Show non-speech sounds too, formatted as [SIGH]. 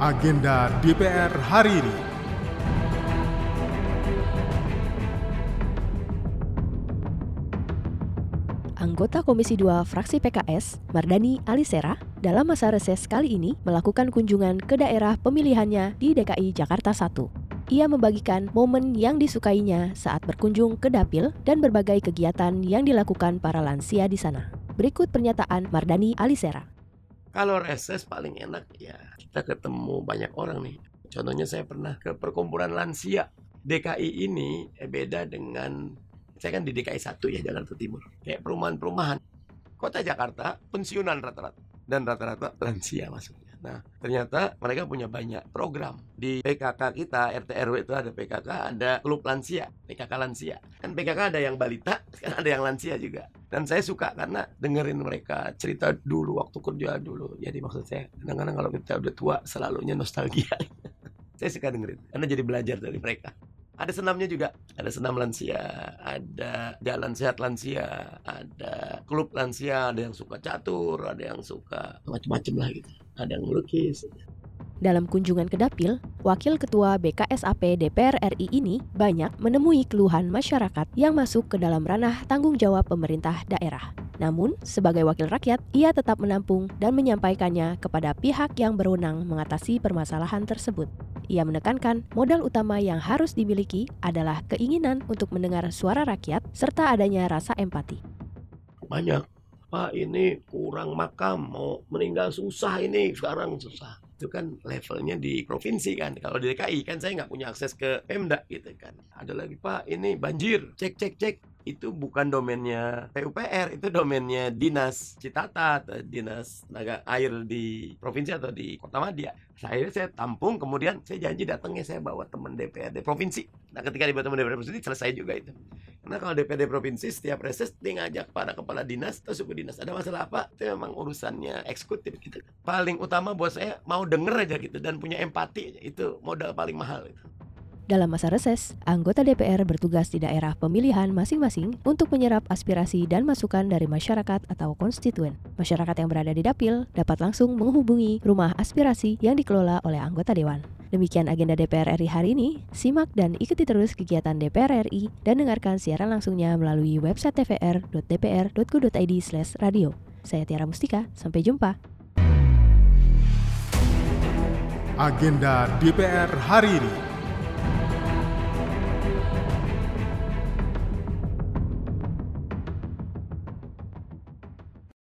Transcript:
Agenda DPR hari ini. Anggota Komisi 2 fraksi PKS, Mardani Alisera, dalam masa reses kali ini melakukan kunjungan ke daerah pemilihannya di DKI Jakarta 1. Ia membagikan momen yang disukainya saat berkunjung ke dapil dan berbagai kegiatan yang dilakukan para lansia di sana. Berikut pernyataan Mardani Alisera. Kalau reses paling enak ya kita ketemu banyak orang nih. Contohnya saya pernah ke perkumpulan lansia. DKI ini eh, beda dengan saya kan di DKI 1 ya Jakarta Timur. Kayak perumahan-perumahan. Kota Jakarta pensiunan rata-rata dan rata-rata lansia masuknya. Nah, ternyata mereka punya banyak program. Di PKK kita, RT RW itu ada PKK, ada klub lansia, PKK lansia. Kan PKK ada yang balita, [LAUGHS] kan ada yang lansia juga. Dan saya suka karena dengerin mereka cerita dulu waktu kerja dulu. Jadi maksud saya, kadang-kadang kalau kita udah tua selalunya nostalgia. [LAUGHS] saya suka dengerin karena jadi belajar dari mereka. Ada senamnya juga, ada senam lansia, ada jalan sehat lansia, ada klub lansia, ada yang suka catur, ada yang suka macam-macam lah gitu. Ada yang melukis. Dalam kunjungan ke dapil, Wakil Ketua BKSAP DPR RI ini banyak menemui keluhan masyarakat yang masuk ke dalam ranah tanggung jawab pemerintah daerah. Namun, sebagai wakil rakyat, ia tetap menampung dan menyampaikannya kepada pihak yang berwenang mengatasi permasalahan tersebut. Ia menekankan modal utama yang harus dimiliki adalah keinginan untuk mendengar suara rakyat serta adanya rasa empati. Banyak, Pak ini kurang makam, mau meninggal susah ini, sekarang susah. Itu kan levelnya di provinsi kan. Kalau di DKI kan saya nggak punya akses ke Pemda gitu kan. Ada lagi Pak ini banjir, cek cek cek itu bukan domainnya PUPR, itu domainnya Dinas Citata atau Dinas Tenaga Air di provinsi atau di Kota Madia. Saya saya tampung, kemudian saya janji datangnya saya bawa teman DPRD provinsi. Nah ketika dibawa teman DPRD provinsi selesai juga itu. Karena kalau DPRD provinsi setiap reses dia ngajak para kepala dinas atau suku dinas ada masalah apa, itu memang urusannya eksekutif gitu. Paling utama buat saya mau denger aja gitu dan punya empati itu modal paling mahal itu. Dalam masa reses, anggota DPR bertugas di daerah pemilihan masing-masing untuk menyerap aspirasi dan masukan dari masyarakat atau konstituen. Masyarakat yang berada di dapil dapat langsung menghubungi rumah aspirasi yang dikelola oleh anggota dewan. Demikian agenda DPR RI hari ini. Simak dan ikuti terus kegiatan DPR RI dan dengarkan siaran langsungnya melalui website tvr.dpr.go.id/radio. Saya Tiara Mustika, sampai jumpa. Agenda DPR hari ini.